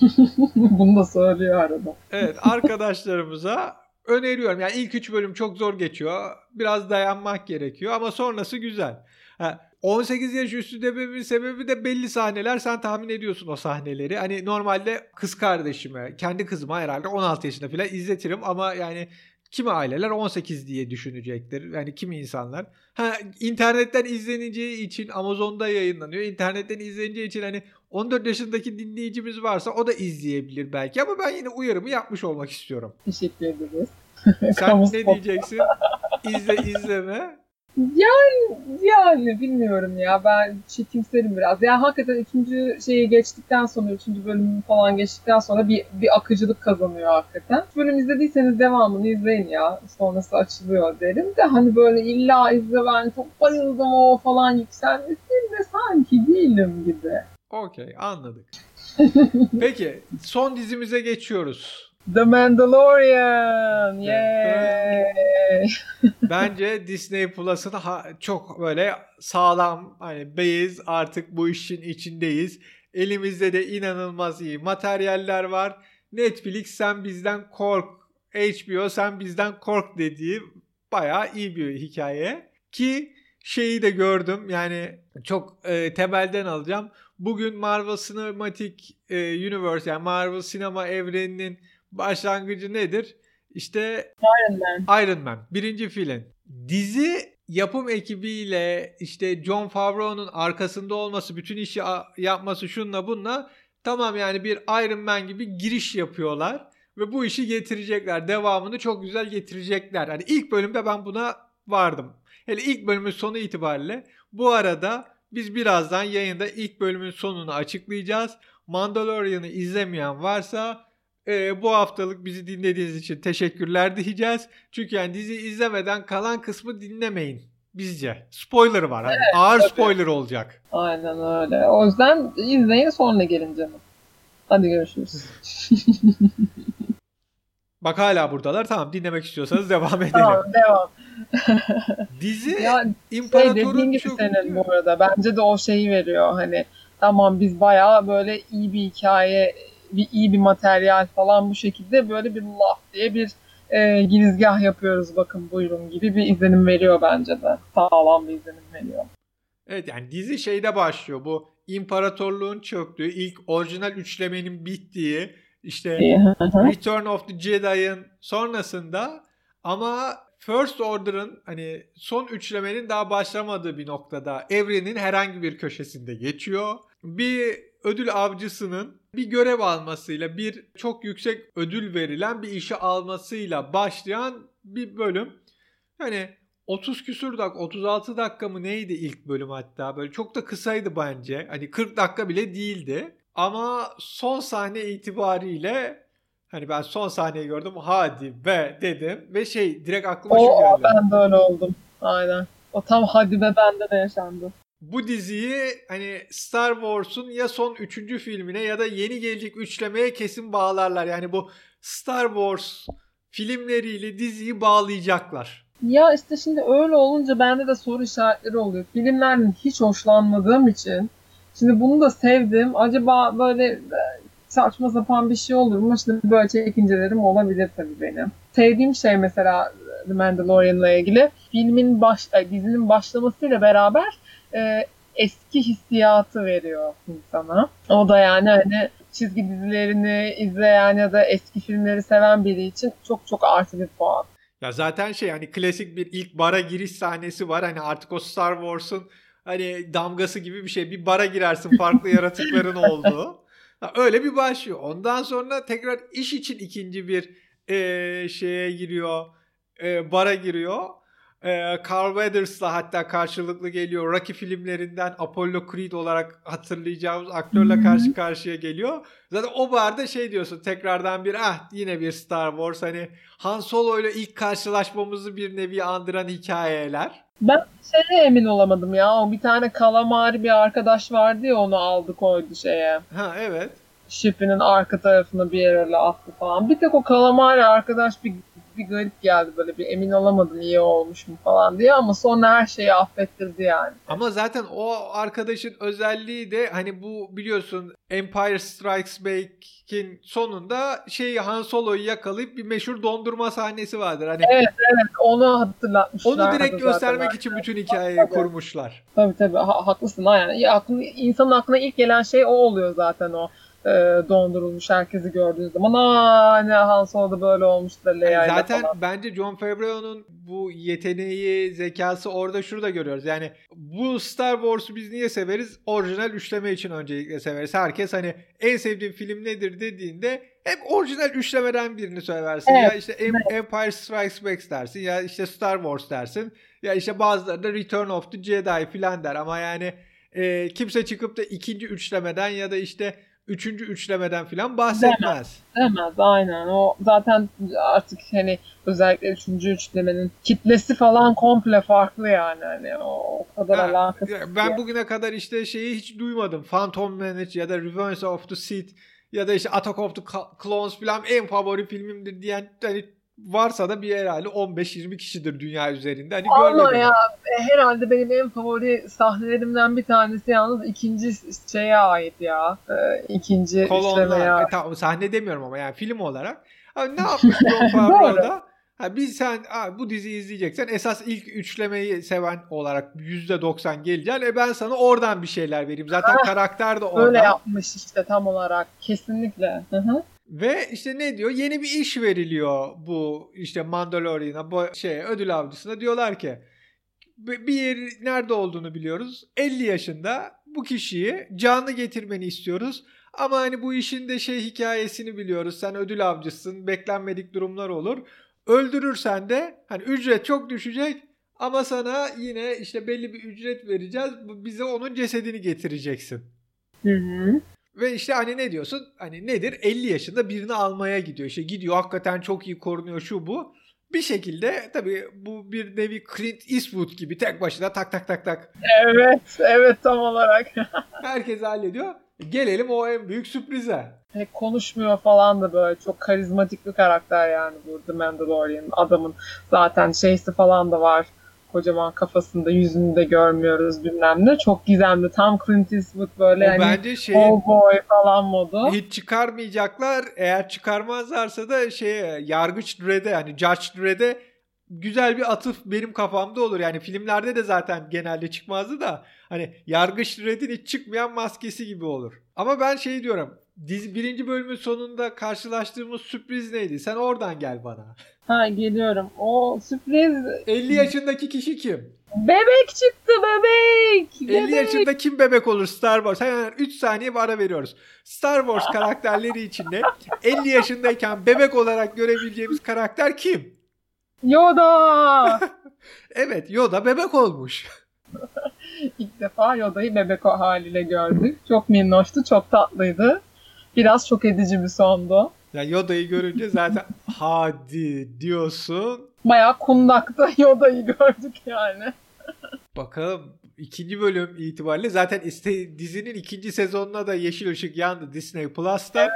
Bunu da söylüyor arada. Evet arkadaşlarımıza öneriyorum. Yani ilk 3 bölüm çok zor geçiyor. Biraz dayanmak gerekiyor ama sonrası güzel. Ha, 18 yaş üstü dememin sebebi de belli sahneler. Sen tahmin ediyorsun o sahneleri. Hani normalde kız kardeşime, kendi kızıma herhalde 16 yaşında falan izletirim ama yani kimi aileler 18 diye düşünecektir. Yani kimi insanlar. Ha internetten izleneceği için Amazon'da yayınlanıyor. İnternetten izleneceği için hani 14 yaşındaki dinleyicimiz varsa o da izleyebilir belki ama ben yine uyarımı yapmış olmak istiyorum. Teşekkür ederiz. Sen ne diyeceksin? İzle izleme. Yani, yani bilmiyorum ya ben çekimserim biraz. Yani hakikaten üçüncü şeyi geçtikten sonra, üçüncü bölümü falan geçtikten sonra bir, bir akıcılık kazanıyor hakikaten. Bölüm izlediyseniz devamını izleyin ya. Sonrası açılıyor derim de hani böyle illa izle ben çok bayıldım o falan yükselmesinde sanki değilim gibi. Okey anladık. Peki son dizimize geçiyoruz. The Mandalorian! Yay! Bence Disney Plus'ın çok böyle sağlam hani beyiz artık bu işin içindeyiz. Elimizde de inanılmaz iyi materyaller var. Netflix sen bizden kork, HBO sen bizden kork dediği bayağı iyi bir hikaye. Ki şeyi de gördüm yani çok e, temelden alacağım. Bugün Marvel Cinematic e, Universe yani Marvel sinema evreninin başlangıcı nedir? İşte Iron Man. Iron Man birinci film. Dizi yapım ekibiyle işte John Favreau'nun arkasında olması, bütün işi yapması şunla bunla tamam yani bir Iron Man gibi giriş yapıyorlar ve bu işi getirecekler. Devamını çok güzel getirecekler. Hani ilk bölümde ben buna vardım. Hele ilk bölümün sonu itibariyle bu arada biz birazdan yayında ilk bölümün sonunu açıklayacağız. Mandalorian'ı izlemeyen varsa e, bu haftalık bizi dinlediğiniz için teşekkürler diyeceğiz. Çünkü yani dizi izlemeden kalan kısmı dinlemeyin bizce. Spoiler var. Hani evet, ağır tabii. spoiler olacak. Aynen öyle. O yüzden izleyin sonra gelin canım. Hadi görüşürüz. Bak hala buradalar. Tamam dinlemek istiyorsanız devam edelim. tamam devam. Dizi ya, İmparator'un şey gibi çok senin bu arada. Bence de o şeyi veriyor. Hani tamam biz bayağı böyle iyi bir hikaye, bir iyi bir materyal falan bu şekilde böyle bir laf diye bir e, girizgah yapıyoruz bakın buyurun gibi bir izlenim veriyor bence de. Sağlam bir izlenim veriyor. Evet yani dizi şeyde başlıyor. Bu imparatorluğun çöktüğü, ilk orijinal üçlemenin bittiği, işte Return of the Jedi'ın sonrasında ama First Order'ın hani son üçlemenin daha başlamadığı bir noktada evrenin herhangi bir köşesinde geçiyor. Bir ödül avcısının bir görev almasıyla bir çok yüksek ödül verilen bir işi almasıyla başlayan bir bölüm. Hani 30 küsur dakika 36 dakika mı neydi ilk bölüm hatta böyle çok da kısaydı bence. Hani 40 dakika bile değildi. Ama son sahne itibariyle hani ben son sahneyi gördüm hadi be dedim ve şey direkt aklıma o, şu geldi. Ben de öyle oldum. Aynen. O tam hadi be bende de yaşandı. Bu diziyi hani Star Wars'un ya son üçüncü filmine ya da yeni gelecek üçlemeye kesin bağlarlar. Yani bu Star Wars filmleriyle diziyi bağlayacaklar. Ya işte şimdi öyle olunca bende de soru işaretleri oluyor. Filmlerden hiç hoşlanmadığım için Şimdi bunu da sevdim. Acaba böyle saçma sapan bir şey olur mu? Şimdi böyle çekincelerim olabilir tabii benim. Sevdiğim şey mesela The Mandalorian'la ilgili filmin baş, dizinin başlamasıyla beraber e, eski hissiyatı veriyor insana. O da yani hani çizgi dizilerini izleyen ya da eski filmleri seven biri için çok çok artı bir puan. Ya zaten şey hani klasik bir ilk bara giriş sahnesi var. Hani artık o Star Wars'un hani damgası gibi bir şey. Bir bara girersin farklı yaratıkların olduğu. Öyle bir başlıyor. Ondan sonra tekrar iş için ikinci bir e, şeye giriyor. E, bara giriyor. E, Carl Weathers'la hatta karşılıklı geliyor. Rocky filmlerinden Apollo Creed olarak hatırlayacağımız aktörle karşı karşıya geliyor. Zaten o barda şey diyorsun tekrardan bir ah yine bir Star Wars hani Han Solo ile ilk karşılaşmamızı bir nevi andıran hikayeler. Ben şeye emin olamadım ya. O bir tane kalamari bir arkadaş vardı ya onu aldı koydu şeye. Ha evet. Şipinin arka tarafına bir yere attı falan. Bir tek o kalamari arkadaş bir bir garip geldi böyle bir emin olamadım iyi olmuş mu falan diye ama sonra her şeyi affettirdi yani. Ama zaten o arkadaşın özelliği de hani bu biliyorsun Empire Strikes Back'in sonunda şey Han Solo'yu yakalayıp bir meşhur dondurma sahnesi vardır. Hani evet evet onu hatırlatmışlar. Onu direkt göstermek zaten. için bütün hikayeyi tabii. kurmuşlar. Tabii tabii ha, haklısın yani. Aklın, insanın aklına ilk gelen şey o oluyor zaten o e, dondurulmuş herkesi gördüğünüz zaman aa ne Han Solo'da böyle olmuştur Leia yani Zaten falan. bence John Favreau'nun bu yeteneği, zekası orada şurada görüyoruz. Yani bu Star Wars'u biz niye severiz? Orijinal üçleme için öncelikle severiz. Herkes hani en sevdiğim film nedir dediğinde hep orijinal üçlemeden birini söylersin. Evet. Ya işte Empire Strikes Back dersin ya işte Star Wars dersin. Ya işte bazıları da Return of the Jedi filan der ama yani e, kimse çıkıp da ikinci üçlemeden ya da işte üçüncü üçlemeden falan bahsetmez. Demez, demez aynen. O zaten artık hani özellikle üçüncü üçlemenin kitlesi falan komple farklı yani. Hani o, o kadar ha, alakası. Ben bugüne kadar işte şeyi hiç duymadım. Phantom Menace ya da Revenge of the Sith ya da işte Attack of the Clones falan en favori filmimdir diyen hani varsa da bir herhalde 15-20 kişidir dünya üzerinde. Hani Ama ya e, herhalde benim en favori sahnelerimden bir tanesi yalnız ikinci şeye ait ya. E, ikinci Kolonlar. E, tamam, sahne demiyorum ama yani film olarak. Abi ne yapmış John Favreau'da? Ha, biz sen ha, bu diziyi izleyeceksen esas ilk üçlemeyi seven olarak %90 geleceksin. E ben sana oradan bir şeyler vereyim. Zaten ha, karakter de oradan. Öyle yapmış işte tam olarak. Kesinlikle. Hı hı. Ve işte ne diyor? Yeni bir iş veriliyor bu işte Mandalorian'a, bu şey ödül avcısına. Diyorlar ki bir yeri nerede olduğunu biliyoruz. 50 yaşında bu kişiyi canlı getirmeni istiyoruz. Ama hani bu işin de şey hikayesini biliyoruz. Sen ödül avcısın. Beklenmedik durumlar olur. Öldürürsen de hani ücret çok düşecek ama sana yine işte belli bir ücret vereceğiz. Bize onun cesedini getireceksin. Hı hı. Ve işte hani ne diyorsun? Hani nedir? 50 yaşında birini almaya gidiyor. İşte gidiyor hakikaten çok iyi korunuyor şu bu. Bir şekilde tabii bu bir nevi Clint Eastwood gibi tek başına tak tak tak tak. Evet, evet tam olarak. Herkes hallediyor. Gelelim o en büyük sürprize. Pek konuşmuyor falan da böyle çok karizmatik bir karakter yani bu The Mandalorian adamın zaten şeysi falan da var kocaman kafasında yüzünü de görmüyoruz bilmem ne. Çok gizemli. Tam Clint Eastwood böyle o hani bence şey cowboy falan modu. hiç çıkarmayacaklar. Eğer çıkarmazlarsa da şeye Yargıç Dredd'e yani Judge Dredd'e güzel bir atıf benim kafamda olur. Yani filmlerde de zaten genelde çıkmazdı da hani Yargıç Dredd'in hiç çıkmayan maskesi gibi olur. Ama ben şey diyorum. Dizi birinci bölümün sonunda karşılaştığımız sürpriz neydi? Sen oradan gel bana. Ha geliyorum. O sürpriz 50 yaşındaki kişi kim? bebek çıktı bebek. 50 Bebek. yaşında kim bebek olur Star Wars? Hemen 3 saniye bir ara veriyoruz. Star Wars karakterleri içinde 50 yaşındayken bebek olarak görebileceğimiz karakter kim? Yoda. Evet Yoda bebek olmuş. İlk defa Yoda'yı bebek o haliyle gördük. Çok minnoştu, çok tatlıydı. Biraz şok edici bir sondu. Ya Yoda'yı görünce zaten hadi diyorsun. Bayağı kundakta Yoda'yı gördük yani. Bakalım ikinci bölüm itibariyle zaten iste, dizinin ikinci sezonuna da yeşil ışık yandı Disney Plus'ta.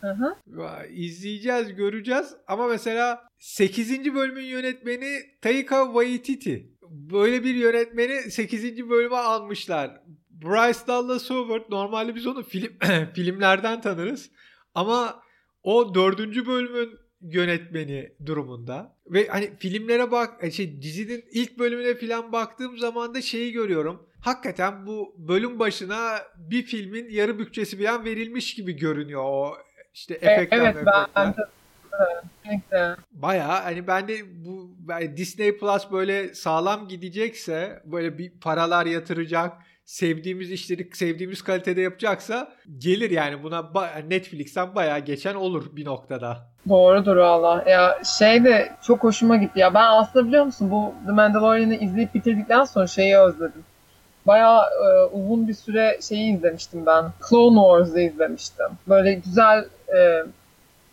Hı hı. Vay, İzleyeceğiz, göreceğiz. Ama mesela 8. bölümün yönetmeni Taika Waititi. Böyle bir yönetmeni 8. bölüme almışlar. Bryce Dallas Howard normalde biz onu film filmlerden tanırız. Ama o dördüncü bölümün yönetmeni durumunda. Ve hani filmlere bak şey dizinin ilk bölümüne falan baktığım zaman da şeyi görüyorum. Hakikaten bu bölüm başına bir filmin yarı bütçesi bir an verilmiş gibi görünüyor o işte efektler. evet efektler. ben kesinlikle. Baya hani ben de bu yani Disney Plus böyle sağlam gidecekse böyle bir paralar yatıracak sevdiğimiz işleri sevdiğimiz kalitede yapacaksa gelir yani buna Netflix'ten bayağı geçen olur bir noktada. Doğrudur valla. Ya şey de çok hoşuma gitti. Ya ben aslında biliyor musun bu The Mandalorian'ı izleyip bitirdikten sonra şeyi özledim. Bayağı e, uzun bir süre şeyi izlemiştim ben. Clone Wars'ı izlemiştim. Böyle güzel e,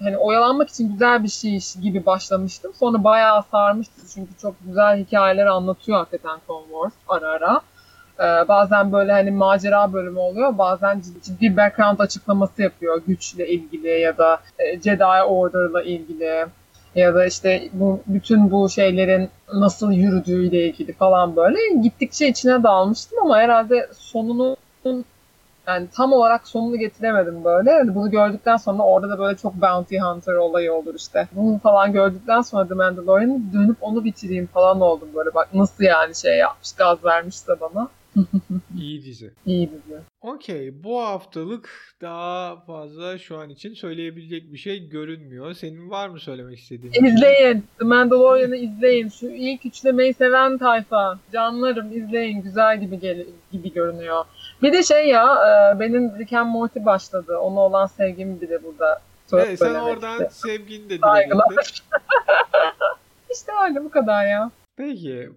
hani oyalanmak için güzel bir şey gibi başlamıştım. Sonra bayağı sarmıştı çünkü çok güzel hikayeler anlatıyor hakikaten Clone Wars ara ara. Ee, bazen böyle hani macera bölümü oluyor. Bazen ciddi background açıklaması yapıyor güçle ilgili ya da e, Jedi Order'la ilgili ya da işte bu bütün bu şeylerin nasıl yürüdüğüyle ilgili falan böyle gittikçe içine dalmıştım ama herhalde sonunu yani tam olarak sonunu getiremedim böyle. Yani bunu gördükten sonra orada da böyle çok bounty hunter olayı olur işte. Bunu falan gördükten sonra The Mandalorian'ı dönüp onu bitireyim falan oldum böyle. Bak nasıl yani şey yapmış, gaz vermiş de bana. İyi dizi. İyi dizi. Okey bu haftalık daha fazla şu an için söyleyebilecek bir şey görünmüyor. Senin var mı söylemek istediğin? şey? İzleyin. The Mandalorian'ı izleyin. Şu ilk üçlemeyi seven tayfa. Canlarım izleyin. Güzel gibi gel gibi görünüyor. Bir de şey ya e, benim Rick and Morty başladı. Ona olan sevgimi bir de burada Evet, sen oradan sevgini de dile. İşte öyle bu kadar ya. Peki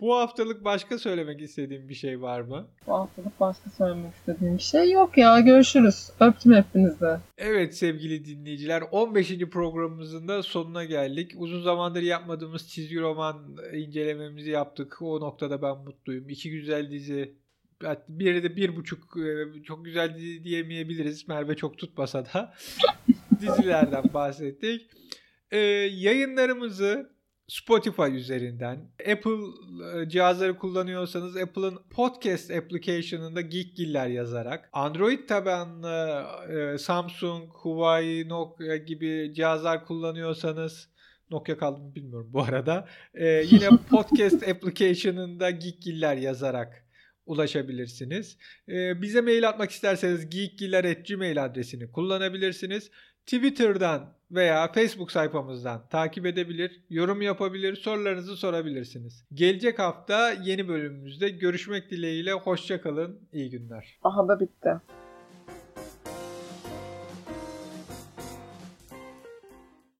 bu haftalık başka söylemek istediğin bir şey var mı? Bu haftalık başka söylemek istediğim bir şey yok ya. Görüşürüz. Öptüm hepinizi. Evet sevgili dinleyiciler 15. programımızın da sonuna geldik. Uzun zamandır yapmadığımız çizgi roman incelememizi yaptık. O noktada ben mutluyum. İki güzel dizi. Biri de bir buçuk e, çok güzel dizi diyemeyebiliriz. Merve çok tutmasa da dizilerden bahsettik. Ee, yayınlarımızı Spotify üzerinden, Apple e, cihazları kullanıyorsanız Apple'ın podcast application'ında Geekgiller yazarak, Android tabanlı e, Samsung, Huawei, Nokia gibi cihazlar kullanıyorsanız Nokia kaldı mı bilmiyorum bu arada. E, yine podcast application'ında Geekgiller yazarak ulaşabilirsiniz. E, bize mail atmak isterseniz geekgiller.gmail adresini kullanabilirsiniz. Twitter'dan veya Facebook sayfamızdan takip edebilir, yorum yapabilir, sorularınızı sorabilirsiniz. Gelecek hafta yeni bölümümüzde görüşmek dileğiyle hoşçakalın, iyi günler. Aha da bitti.